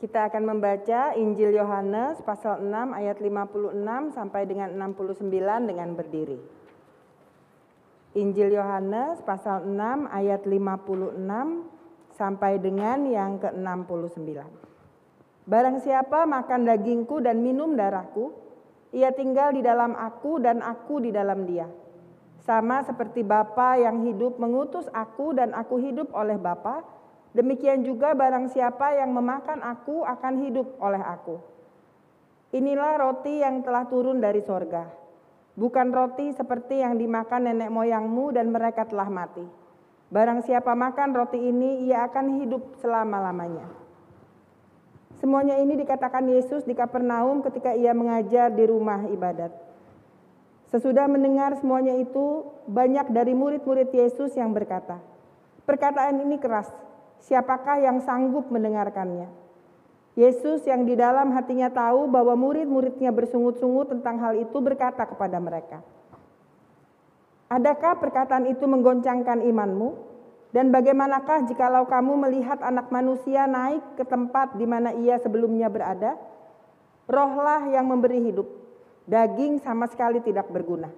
Kita akan membaca Injil Yohanes pasal 6 ayat 56 sampai dengan 69 dengan berdiri. Injil Yohanes pasal 6 ayat 56 sampai dengan yang ke-69. Barang siapa makan dagingku dan minum darahku, ia tinggal di dalam aku dan aku di dalam dia. Sama seperti Bapa yang hidup mengutus aku dan aku hidup oleh Bapa, Demikian juga barang siapa yang memakan aku akan hidup oleh aku. Inilah roti yang telah turun dari sorga. Bukan roti seperti yang dimakan nenek moyangmu dan mereka telah mati. Barang siapa makan roti ini, ia akan hidup selama-lamanya. Semuanya ini dikatakan Yesus di Kapernaum ketika ia mengajar di rumah ibadat. Sesudah mendengar semuanya itu, banyak dari murid-murid Yesus yang berkata, "Perkataan ini keras, siapakah yang sanggup mendengarkannya? Yesus yang di dalam hatinya tahu bahwa murid-muridnya bersungut-sungut tentang hal itu berkata kepada mereka, Adakah perkataan itu menggoncangkan imanmu? Dan bagaimanakah jikalau kamu melihat anak manusia naik ke tempat di mana ia sebelumnya berada? Rohlah yang memberi hidup, daging sama sekali tidak berguna.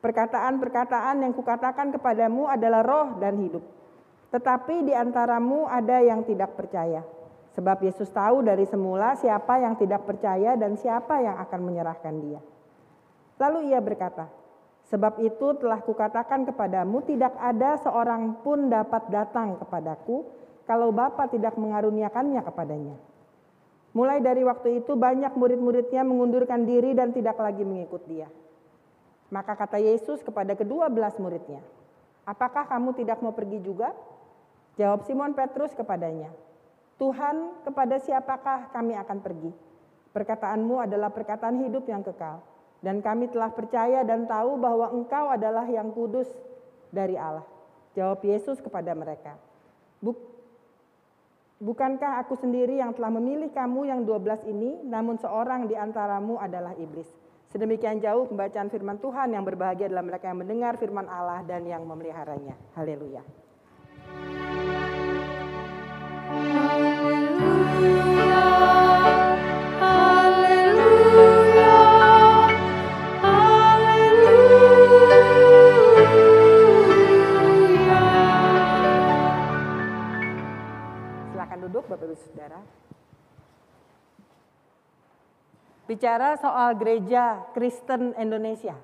Perkataan-perkataan yang kukatakan kepadamu adalah roh dan hidup. Tetapi di antaramu ada yang tidak percaya. Sebab Yesus tahu dari semula siapa yang tidak percaya dan siapa yang akan menyerahkan dia. Lalu ia berkata, sebab itu telah kukatakan kepadamu tidak ada seorang pun dapat datang kepadaku kalau Bapa tidak mengaruniakannya kepadanya. Mulai dari waktu itu banyak murid-muridnya mengundurkan diri dan tidak lagi mengikut dia. Maka kata Yesus kepada kedua belas muridnya, apakah kamu tidak mau pergi juga? Jawab Simon Petrus kepadanya, Tuhan kepada siapakah kami akan pergi? Perkataanmu adalah perkataan hidup yang kekal. Dan kami telah percaya dan tahu bahwa engkau adalah yang kudus dari Allah. Jawab Yesus kepada mereka, Buk, Bukankah aku sendiri yang telah memilih kamu yang dua belas ini, namun seorang di antaramu adalah iblis. Sedemikian jauh pembacaan firman Tuhan yang berbahagia adalah mereka yang mendengar firman Allah dan yang memeliharanya. Haleluya. Bicara soal gereja Kristen Indonesia.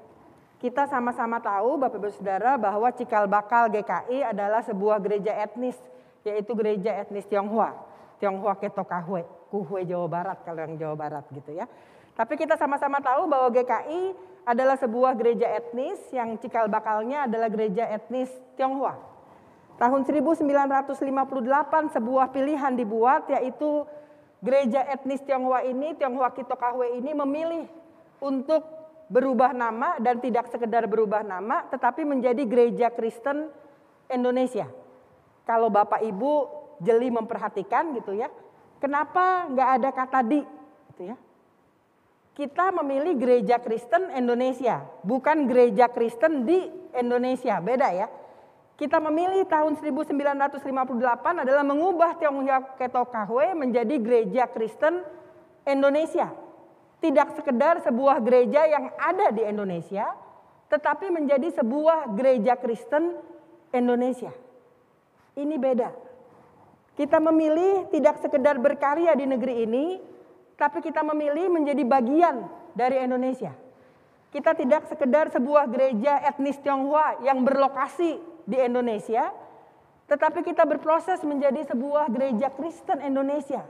Kita sama-sama tahu Bapak Ibu Saudara bahwa Cikal Bakal GKI adalah sebuah gereja etnis yaitu gereja etnis Tionghoa. Tionghoa Ketokahwe, Kuhwe Jawa Barat kalau yang Jawa Barat gitu ya. Tapi kita sama-sama tahu bahwa GKI adalah sebuah gereja etnis yang cikal bakalnya adalah gereja etnis Tionghoa. Tahun 1958 sebuah pilihan dibuat yaitu gereja etnis Tionghoa ini, Tionghoa Kitokahwe ini memilih untuk berubah nama dan tidak sekedar berubah nama tetapi menjadi gereja Kristen Indonesia kalau Bapak Ibu jeli memperhatikan gitu ya, kenapa nggak ada kata di gitu ya? Kita memilih gereja Kristen Indonesia, bukan gereja Kristen di Indonesia, beda ya. Kita memilih tahun 1958 adalah mengubah Tionghoa Ketokahwe menjadi gereja Kristen Indonesia. Tidak sekedar sebuah gereja yang ada di Indonesia, tetapi menjadi sebuah gereja Kristen Indonesia. Ini beda. Kita memilih tidak sekedar berkarya di negeri ini, tapi kita memilih menjadi bagian dari Indonesia. Kita tidak sekedar sebuah gereja etnis Tionghoa yang berlokasi di Indonesia, tetapi kita berproses menjadi sebuah gereja Kristen Indonesia.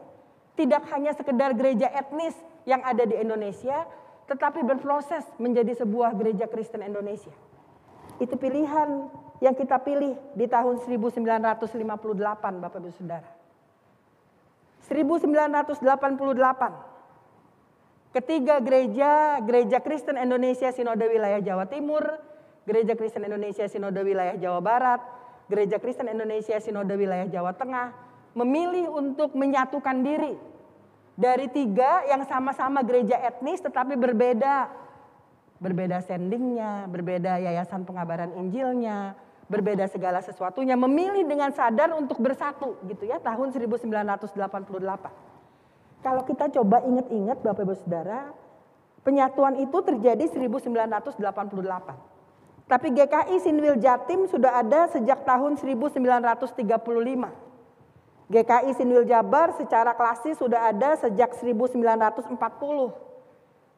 Tidak hanya sekedar gereja etnis yang ada di Indonesia, tetapi berproses menjadi sebuah gereja Kristen Indonesia. Itu pilihan yang kita pilih di tahun 1958 Bapak Ibu Saudara. 1988 ketiga gereja, gereja Kristen Indonesia Sinode Wilayah Jawa Timur, gereja Kristen Indonesia Sinode Wilayah Jawa Barat, gereja Kristen Indonesia Sinode Wilayah Jawa Tengah memilih untuk menyatukan diri dari tiga yang sama-sama gereja etnis tetapi berbeda. Berbeda sendingnya, berbeda yayasan pengabaran Injilnya, berbeda segala sesuatunya, memilih dengan sadar untuk bersatu gitu ya tahun 1988. Kalau kita coba ingat-ingat Bapak Ibu Saudara, penyatuan itu terjadi 1988. Tapi GKI Sinwil Jatim sudah ada sejak tahun 1935. GKI Sinwil Jabar secara klasis sudah ada sejak 1940.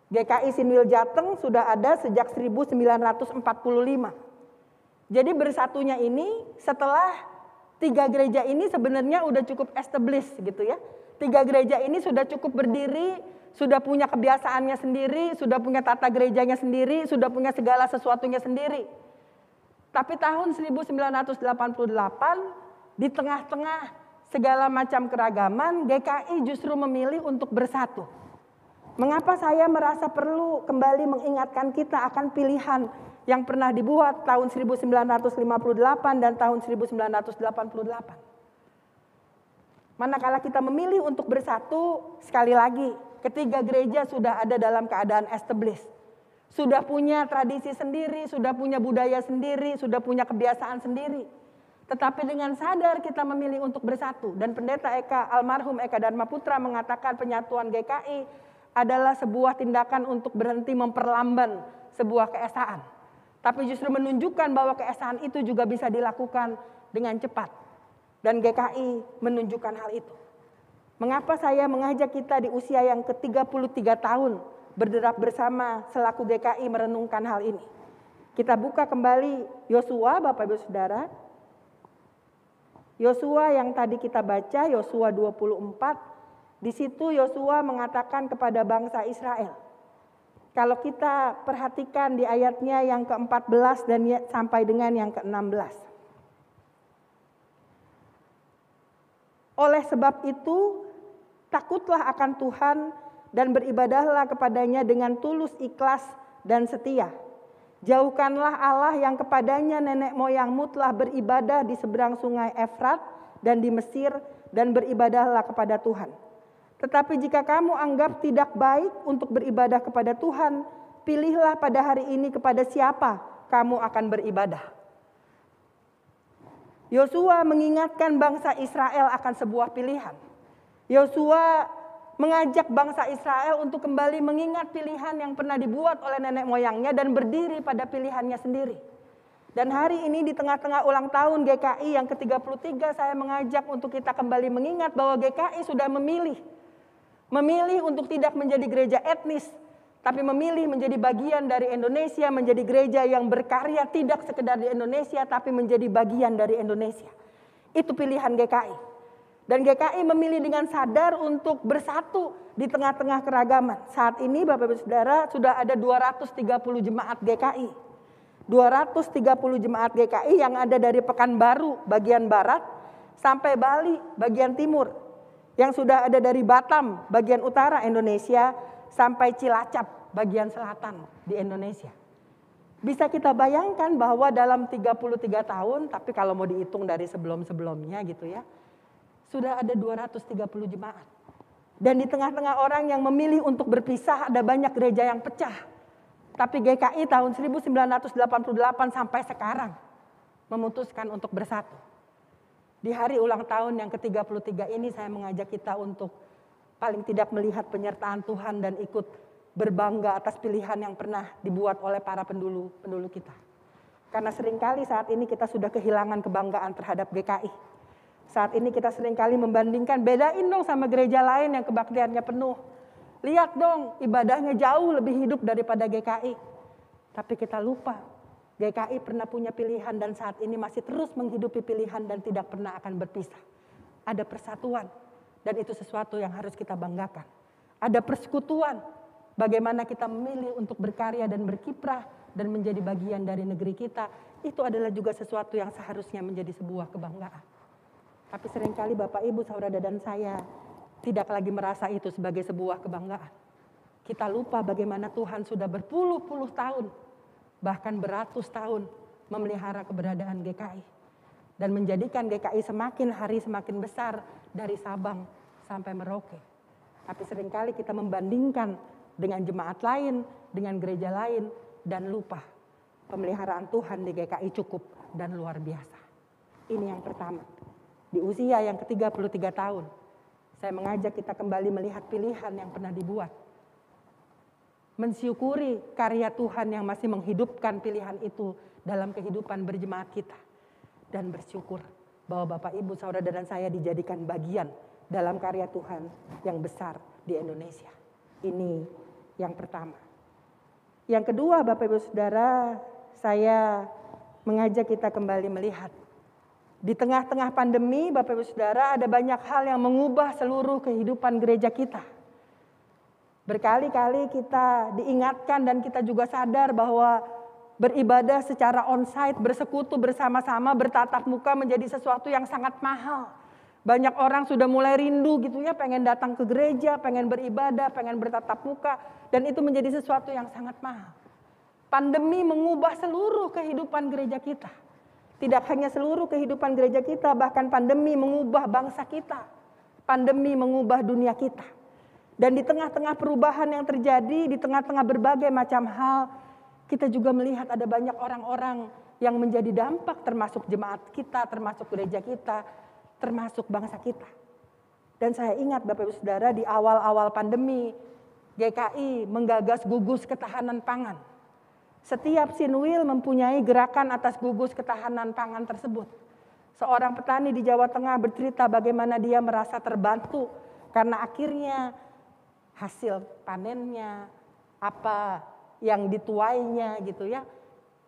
GKI Sinwil Jateng sudah ada sejak 1945. Jadi bersatunya ini setelah tiga gereja ini sebenarnya udah cukup established gitu ya. Tiga gereja ini sudah cukup berdiri, sudah punya kebiasaannya sendiri, sudah punya tata gerejanya sendiri, sudah punya segala sesuatunya sendiri. Tapi tahun 1988 di tengah-tengah segala macam keragaman, GKI justru memilih untuk bersatu. Mengapa saya merasa perlu kembali mengingatkan kita akan pilihan yang pernah dibuat tahun 1958 dan tahun 1988. Manakala kita memilih untuk bersatu, sekali lagi, ketiga gereja sudah ada dalam keadaan established. Sudah punya tradisi sendiri, sudah punya budaya sendiri, sudah punya kebiasaan sendiri. Tetapi dengan sadar kita memilih untuk bersatu. Dan pendeta Eka, almarhum Eka Dharma Putra mengatakan penyatuan GKI adalah sebuah tindakan untuk berhenti memperlamban sebuah keesaan. Tapi justru menunjukkan bahwa keesaan itu juga bisa dilakukan dengan cepat. Dan GKI menunjukkan hal itu. Mengapa saya mengajak kita di usia yang ke-33 tahun berderap bersama selaku GKI merenungkan hal ini. Kita buka kembali Yosua Bapak Ibu Saudara. Yosua yang tadi kita baca Yosua 24 di situ Yosua mengatakan kepada bangsa Israel. Kalau kita perhatikan di ayatnya yang ke-14 dan ya, sampai dengan yang ke-16. Oleh sebab itu, takutlah akan Tuhan dan beribadahlah kepadanya dengan tulus ikhlas dan setia. Jauhkanlah Allah yang kepadanya nenek moyangmu telah beribadah di seberang sungai Efrat dan di Mesir dan beribadahlah kepada Tuhan. Tetapi jika kamu anggap tidak baik untuk beribadah kepada Tuhan, pilihlah pada hari ini kepada siapa kamu akan beribadah. Yosua mengingatkan bangsa Israel akan sebuah pilihan. Yosua mengajak bangsa Israel untuk kembali mengingat pilihan yang pernah dibuat oleh nenek moyangnya dan berdiri pada pilihannya sendiri. Dan hari ini di tengah-tengah ulang tahun GKI yang ke-33 saya mengajak untuk kita kembali mengingat bahwa GKI sudah memilih Memilih untuk tidak menjadi gereja etnis, tapi memilih menjadi bagian dari Indonesia, menjadi gereja yang berkarya tidak sekedar di Indonesia, tapi menjadi bagian dari Indonesia. Itu pilihan GKI. Dan GKI memilih dengan sadar untuk bersatu di tengah-tengah keragaman. Saat ini Bapak Ibu Saudara sudah ada 230 jemaat GKI. 230 jemaat GKI yang ada dari Pekanbaru bagian barat sampai Bali bagian timur yang sudah ada dari Batam bagian utara Indonesia sampai Cilacap bagian selatan di Indonesia. Bisa kita bayangkan bahwa dalam 33 tahun, tapi kalau mau dihitung dari sebelum-sebelumnya gitu ya, sudah ada 230 jemaat. Dan di tengah-tengah orang yang memilih untuk berpisah ada banyak gereja yang pecah. Tapi GKI tahun 1988 sampai sekarang memutuskan untuk bersatu. Di hari ulang tahun yang ke-33 ini saya mengajak kita untuk paling tidak melihat penyertaan Tuhan dan ikut berbangga atas pilihan yang pernah dibuat oleh para pendulu-pendulu kita. Karena sering kali saat ini kita sudah kehilangan kebanggaan terhadap GKI. Saat ini kita sering kali membandingkan, bedain dong sama gereja lain yang kebaktiannya penuh. Lihat dong, ibadahnya jauh lebih hidup daripada GKI. Tapi kita lupa GKI pernah punya pilihan dan saat ini masih terus menghidupi pilihan dan tidak pernah akan berpisah. Ada persatuan dan itu sesuatu yang harus kita banggakan. Ada persekutuan bagaimana kita memilih untuk berkarya dan berkiprah dan menjadi bagian dari negeri kita. Itu adalah juga sesuatu yang seharusnya menjadi sebuah kebanggaan. Tapi sering kali Bapak Ibu, Saudara dan saya tidak lagi merasa itu sebagai sebuah kebanggaan. Kita lupa bagaimana Tuhan sudah berpuluh-puluh tahun bahkan beratus tahun memelihara keberadaan GKI dan menjadikan GKI semakin hari semakin besar dari Sabang sampai Merauke. Tapi sering kali kita membandingkan dengan jemaat lain, dengan gereja lain dan lupa pemeliharaan Tuhan di GKI cukup dan luar biasa. Ini yang pertama. Di usia yang ke-33 tahun, Saya mengajak kita kembali melihat pilihan yang pernah dibuat. Mensyukuri karya Tuhan yang masih menghidupkan pilihan itu dalam kehidupan berjemaat kita. Dan bersyukur bahwa Bapak Ibu Saudara dan saya dijadikan bagian dalam karya Tuhan yang besar di Indonesia. Ini yang pertama. Yang kedua Bapak Ibu Saudara, saya mengajak kita kembali melihat. Di tengah-tengah pandemi Bapak Ibu Saudara ada banyak hal yang mengubah seluruh kehidupan gereja kita. Berkali-kali kita diingatkan dan kita juga sadar bahwa beribadah secara onsite, bersekutu bersama-sama, bertatap muka menjadi sesuatu yang sangat mahal. Banyak orang sudah mulai rindu gitu ya, pengen datang ke gereja, pengen beribadah, pengen bertatap muka. Dan itu menjadi sesuatu yang sangat mahal. Pandemi mengubah seluruh kehidupan gereja kita. Tidak hanya seluruh kehidupan gereja kita, bahkan pandemi mengubah bangsa kita. Pandemi mengubah dunia kita. Dan di tengah-tengah perubahan yang terjadi, di tengah-tengah berbagai macam hal, kita juga melihat ada banyak orang-orang yang menjadi dampak termasuk jemaat kita, termasuk gereja kita, termasuk bangsa kita. Dan saya ingat Bapak Ibu Saudara di awal-awal pandemi GKI menggagas gugus ketahanan pangan. Setiap sinwil mempunyai gerakan atas gugus ketahanan pangan tersebut. Seorang petani di Jawa Tengah bercerita bagaimana dia merasa terbantu karena akhirnya hasil panennya apa yang dituainya gitu ya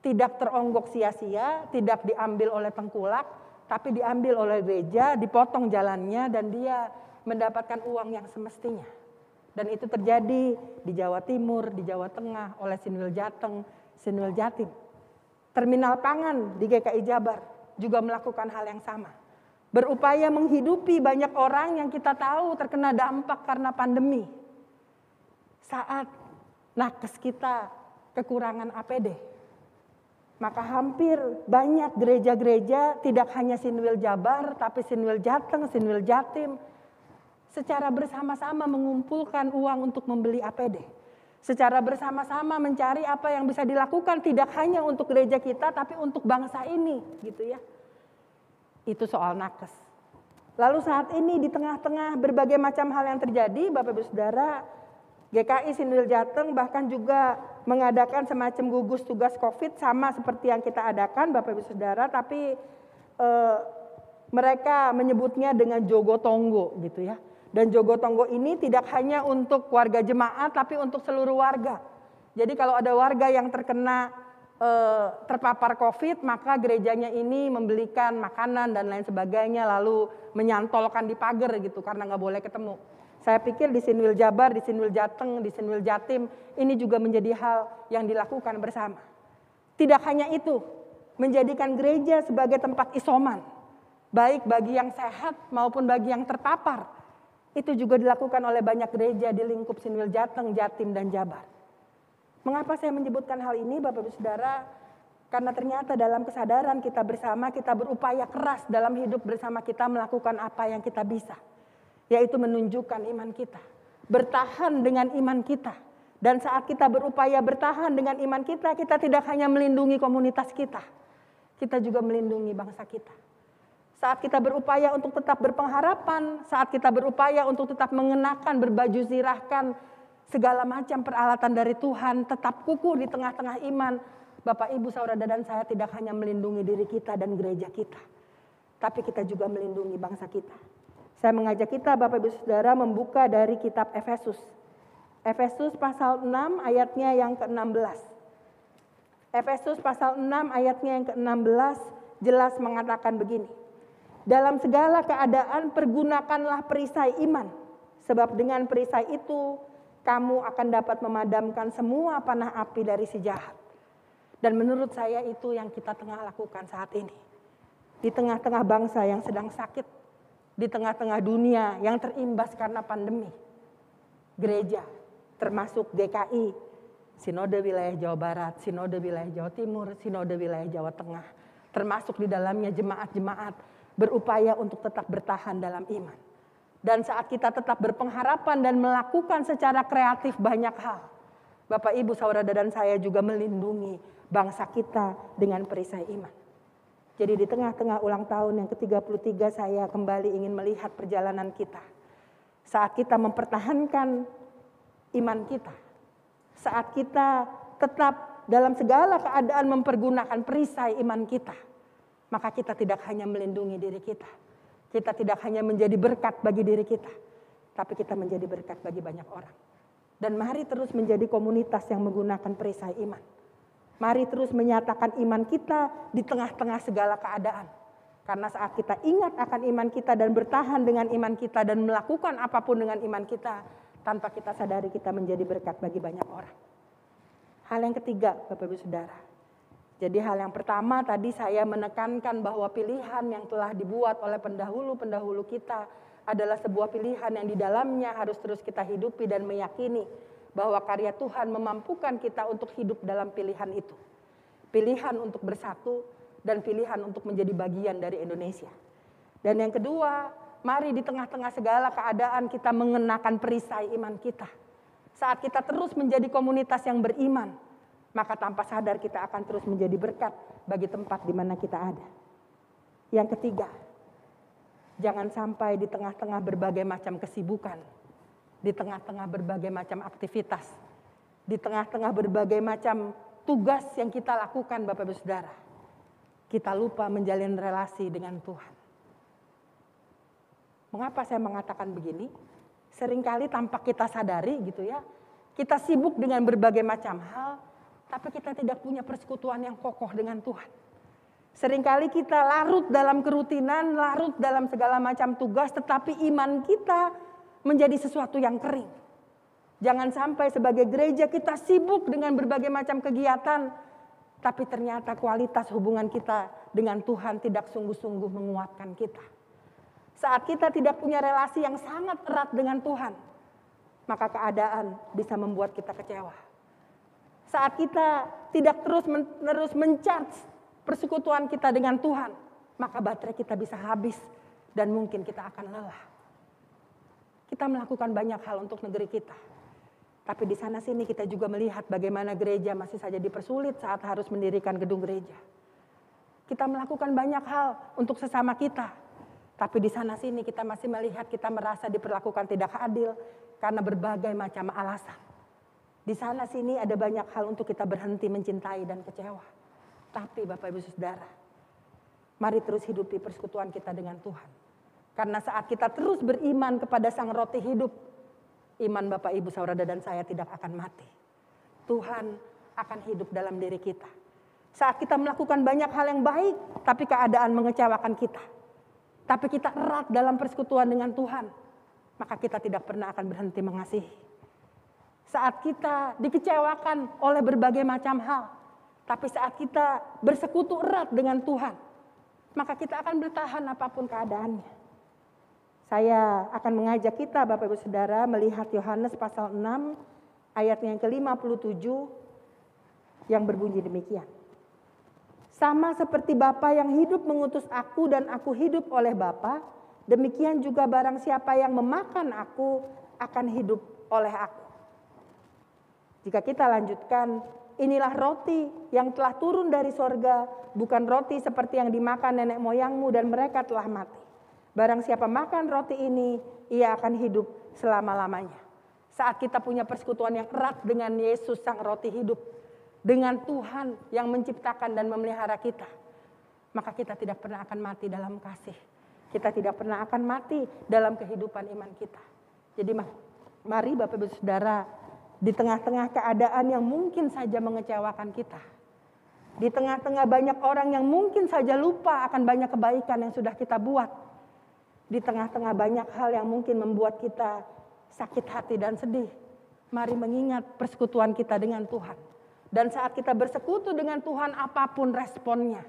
tidak teronggok sia-sia, tidak diambil oleh tengkulak, tapi diambil oleh gereja, dipotong jalannya dan dia mendapatkan uang yang semestinya. Dan itu terjadi di Jawa Timur, di Jawa Tengah oleh Sinwil Jateng, Sinwil Jatim. Terminal pangan di GKI Jabar juga melakukan hal yang sama. Berupaya menghidupi banyak orang yang kita tahu terkena dampak karena pandemi. Saat nakes kita kekurangan APD, maka hampir banyak gereja-gereja tidak hanya Sinwil Jabar, tapi Sinwil Jateng, Sinwil Jatim, secara bersama-sama mengumpulkan uang untuk membeli APD. Secara bersama-sama mencari apa yang bisa dilakukan tidak hanya untuk gereja kita, tapi untuk bangsa ini, gitu ya. Itu soal nakes. Lalu saat ini di tengah-tengah berbagai macam hal yang terjadi, Bapak Ibu Saudara, GKI Sinwil Jateng bahkan juga mengadakan semacam gugus tugas COVID sama seperti yang kita adakan Bapak Ibu Saudara, tapi e, mereka menyebutnya dengan Jogo Tonggo gitu ya. Dan Jogo Tonggo ini tidak hanya untuk warga jemaat tapi untuk seluruh warga. Jadi kalau ada warga yang terkena e, terpapar COVID, maka gerejanya ini membelikan makanan dan lain sebagainya lalu menyantolkan di pagar gitu karena nggak boleh ketemu. Saya pikir di Sinwil Jabar, di Sinwil Jateng, di Sinwil Jatim, ini juga menjadi hal yang dilakukan bersama. Tidak hanya itu, menjadikan gereja sebagai tempat isoman, baik bagi yang sehat maupun bagi yang terpapar. Itu juga dilakukan oleh banyak gereja di lingkup Sinwil Jateng, Jatim, dan Jabar. Mengapa saya menyebutkan hal ini Bapak Ibu Saudara? Karena ternyata dalam kesadaran kita bersama, kita berupaya keras dalam hidup bersama kita melakukan apa yang kita bisa yaitu menunjukkan iman kita. Bertahan dengan iman kita. Dan saat kita berupaya bertahan dengan iman kita, kita tidak hanya melindungi komunitas kita. Kita juga melindungi bangsa kita. Saat kita berupaya untuk tetap berpengharapan, saat kita berupaya untuk tetap mengenakan berbaju zirahkan segala macam peralatan dari Tuhan, tetap kukuh di tengah-tengah iman, Bapak Ibu saudara dan saya tidak hanya melindungi diri kita dan gereja kita, tapi kita juga melindungi bangsa kita. Saya mengajak kita Bapak Ibu Saudara membuka dari kitab Efesus. Efesus pasal 6 ayatnya yang ke-16. Efesus pasal 6 ayatnya yang ke-16 jelas mengatakan begini. Dalam segala keadaan pergunakanlah perisai iman. Sebab dengan perisai itu kamu akan dapat memadamkan semua panah api dari si jahat. Dan menurut saya itu yang kita tengah lakukan saat ini. Di tengah-tengah bangsa yang sedang sakit, di tengah-tengah dunia yang terimbas karena pandemi. Gereja, termasuk DKI, Sinode Wilayah Jawa Barat, Sinode Wilayah Jawa Timur, Sinode Wilayah Jawa Tengah, termasuk di dalamnya jemaat-jemaat berupaya untuk tetap bertahan dalam iman. Dan saat kita tetap berpengharapan dan melakukan secara kreatif banyak hal, Bapak Ibu saudara dan saya juga melindungi bangsa kita dengan perisai iman. Jadi di tengah-tengah ulang tahun yang ke-33 saya kembali ingin melihat perjalanan kita. Saat kita mempertahankan iman kita. Saat kita tetap dalam segala keadaan mempergunakan perisai iman kita. Maka kita tidak hanya melindungi diri kita. Kita tidak hanya menjadi berkat bagi diri kita. Tapi kita menjadi berkat bagi banyak orang. Dan mari terus menjadi komunitas yang menggunakan perisai iman. Mari terus menyatakan iman kita di tengah-tengah segala keadaan. Karena saat kita ingat akan iman kita dan bertahan dengan iman kita dan melakukan apa pun dengan iman kita, tanpa kita sadari kita menjadi berkat bagi banyak orang. Hal yang ketiga, Bapak Ibu Saudara. Jadi hal yang pertama tadi saya menekankan bahwa pilihan yang telah dibuat oleh pendahulu-pendahulu kita adalah sebuah pilihan yang di dalamnya harus terus kita hidupi dan meyakini bahwa karya Tuhan memampukan kita untuk hidup dalam pilihan itu. Pilihan untuk bersatu dan pilihan untuk menjadi bagian dari Indonesia. Dan yang kedua, Mari di tengah-tengah segala keadaan kita mengenakan perisai iman kita. Saat kita terus menjadi komunitas yang beriman, maka tanpa sadar kita akan terus menjadi berkat bagi tempat di mana kita ada. Yang ketiga, jangan sampai di tengah-tengah berbagai macam kesibukan, di tengah-tengah berbagai macam aktivitas, di tengah-tengah berbagai macam tugas yang kita lakukan Bapak Ibu Saudara, kita lupa menjalin relasi dengan Tuhan. Mengapa saya mengatakan begini? Seringkali tanpa kita sadari gitu ya, kita sibuk dengan berbagai macam hal, tapi kita tidak punya persekutuan yang kokoh dengan Tuhan. Seringkali kita larut dalam kerutinan, larut dalam segala macam tugas, tetapi iman kita menjadi sesuatu yang kering. Jangan sampai sebagai gereja kita sibuk dengan berbagai macam kegiatan, tapi ternyata kualitas hubungan kita dengan Tuhan tidak sungguh-sungguh menguatkan kita. Saat kita tidak punya relasi yang sangat erat dengan Tuhan, maka keadaan bisa membuat kita kecewa. Saat kita tidak terus menerus mencharge persekutuan kita dengan Tuhan, maka baterai kita bisa habis dan mungkin kita akan lelah. Kita melakukan banyak hal untuk negeri kita. Tapi di sana sini kita juga melihat bagaimana gereja masih saja dipersulit saat harus mendirikan gedung gereja. Kita melakukan banyak hal untuk sesama kita, tapi di sana sini kita masih melihat kita merasa diperlakukan tidak adil karena berbagai macam alasan. Di sana sini ada banyak hal untuk kita berhenti mencintai dan kecewa. Tapi Bapak Ibu Saudara, mari terus hidupi persekutuan kita dengan Tuhan. Karena saat kita terus beriman kepada Sang Roti hidup, iman Bapak Ibu Saudara dan saya tidak akan mati. Tuhan akan hidup dalam diri kita. Saat kita melakukan banyak hal yang baik, tapi keadaan mengecewakan kita tapi kita erat dalam persekutuan dengan Tuhan, maka kita tidak pernah akan berhenti mengasihi. Saat kita dikecewakan oleh berbagai macam hal, tapi saat kita bersekutu erat dengan Tuhan, maka kita akan bertahan apa pun keadaannya. Saya akan mengajak kita Bapak Ibu Saudara melihat Yohanes pasal 6 ayat yang ke-57 yang berbunyi demikian. Sama seperti Bapa yang hidup mengutus aku dan aku hidup oleh Bapa, demikian juga barang siapa yang memakan aku akan hidup oleh aku. Jika kita lanjutkan, inilah roti yang telah turun dari sorga, bukan roti seperti yang dimakan nenek moyangmu dan mereka telah mati. Barang siapa makan roti ini, ia akan hidup selama-lamanya. Saat kita punya persekutuan yang erat dengan Yesus sang roti hidup, dengan Tuhan yang menciptakan dan memelihara kita, maka kita tidak pernah akan mati dalam kasih. Kita tidak pernah akan mati dalam kehidupan iman kita. Jadi mari Bapak Ibu Saudara, di tengah-tengah keadaan yang mungkin saja mengecewakan kita. Di tengah-tengah banyak orang yang mungkin saja lupa akan banyak kebaikan yang sudah kita buat. Di tengah-tengah banyak hal yang mungkin membuat kita sakit hati dan sedih. Mari mengingat persekutuan kita dengan Tuhan dan saat kita bersekutu dengan Tuhan apa pun responnya.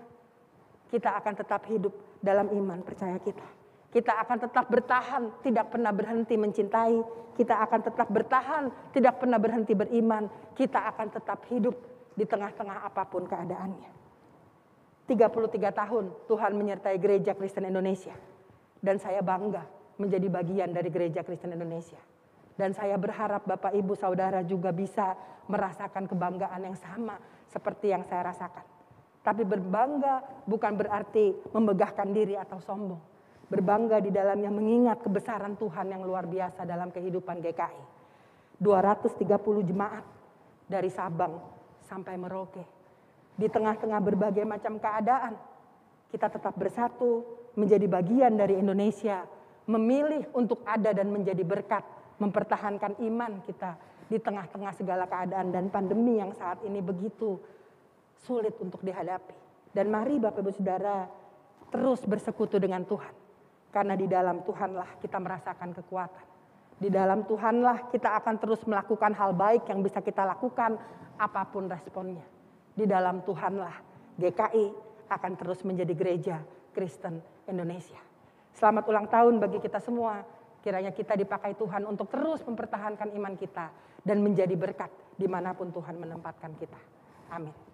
Kita akan tetap hidup dalam iman percaya kita. Kita akan tetap bertahan, tidak pernah berhenti mencintai. Kita akan tetap bertahan, tidak pernah berhenti beriman. Kita akan tetap hidup di tengah-tengah apa pun keadaannya. 33 tahun Tuhan menyertai gereja Kristen Indonesia. Dan saya bangga menjadi bagian dari gereja Kristen Indonesia. Dan saya berharap Bapak Ibu Saudara juga bisa merasakan kebanggaan yang sama seperti yang saya rasakan. Tapi berbangga bukan berarti membegahkan diri atau sombong. berbangga di dalamnya mengingat kebesaran Tuhan yang luar biasa dalam kehidupan GKI. 230 jemaat dari Sabang sampai Merauke. Di tengah-tengah berbagai macam keadaan, kita tetap bersatu menjadi bagian dari Indonesia, memilih untuk ada dan menjadi berkat, mempertahankan iman kita di tengah-tengah segala keadaan dan pandemi yang saat ini begitu sulit untuk dihadapi. Dan mari Bapak Ibu Saudara terus bersekutu dengan Tuhan. Karena di dalam Tuhanlah kita merasakan kekuatan. Di dalam Tuhanlah kita akan terus melakukan hal baik yang bisa kita lakukan apa pun responnya. Di dalam Tuhanlah GKI akan terus menjadi gereja Kristen Indonesia. Selamat ulang tahun bagi kita semua. Kiranya kita dipakai Tuhan untuk terus mempertahankan iman kita dan menjadi berkat di mana pun Tuhan menempatkan kita. Amin.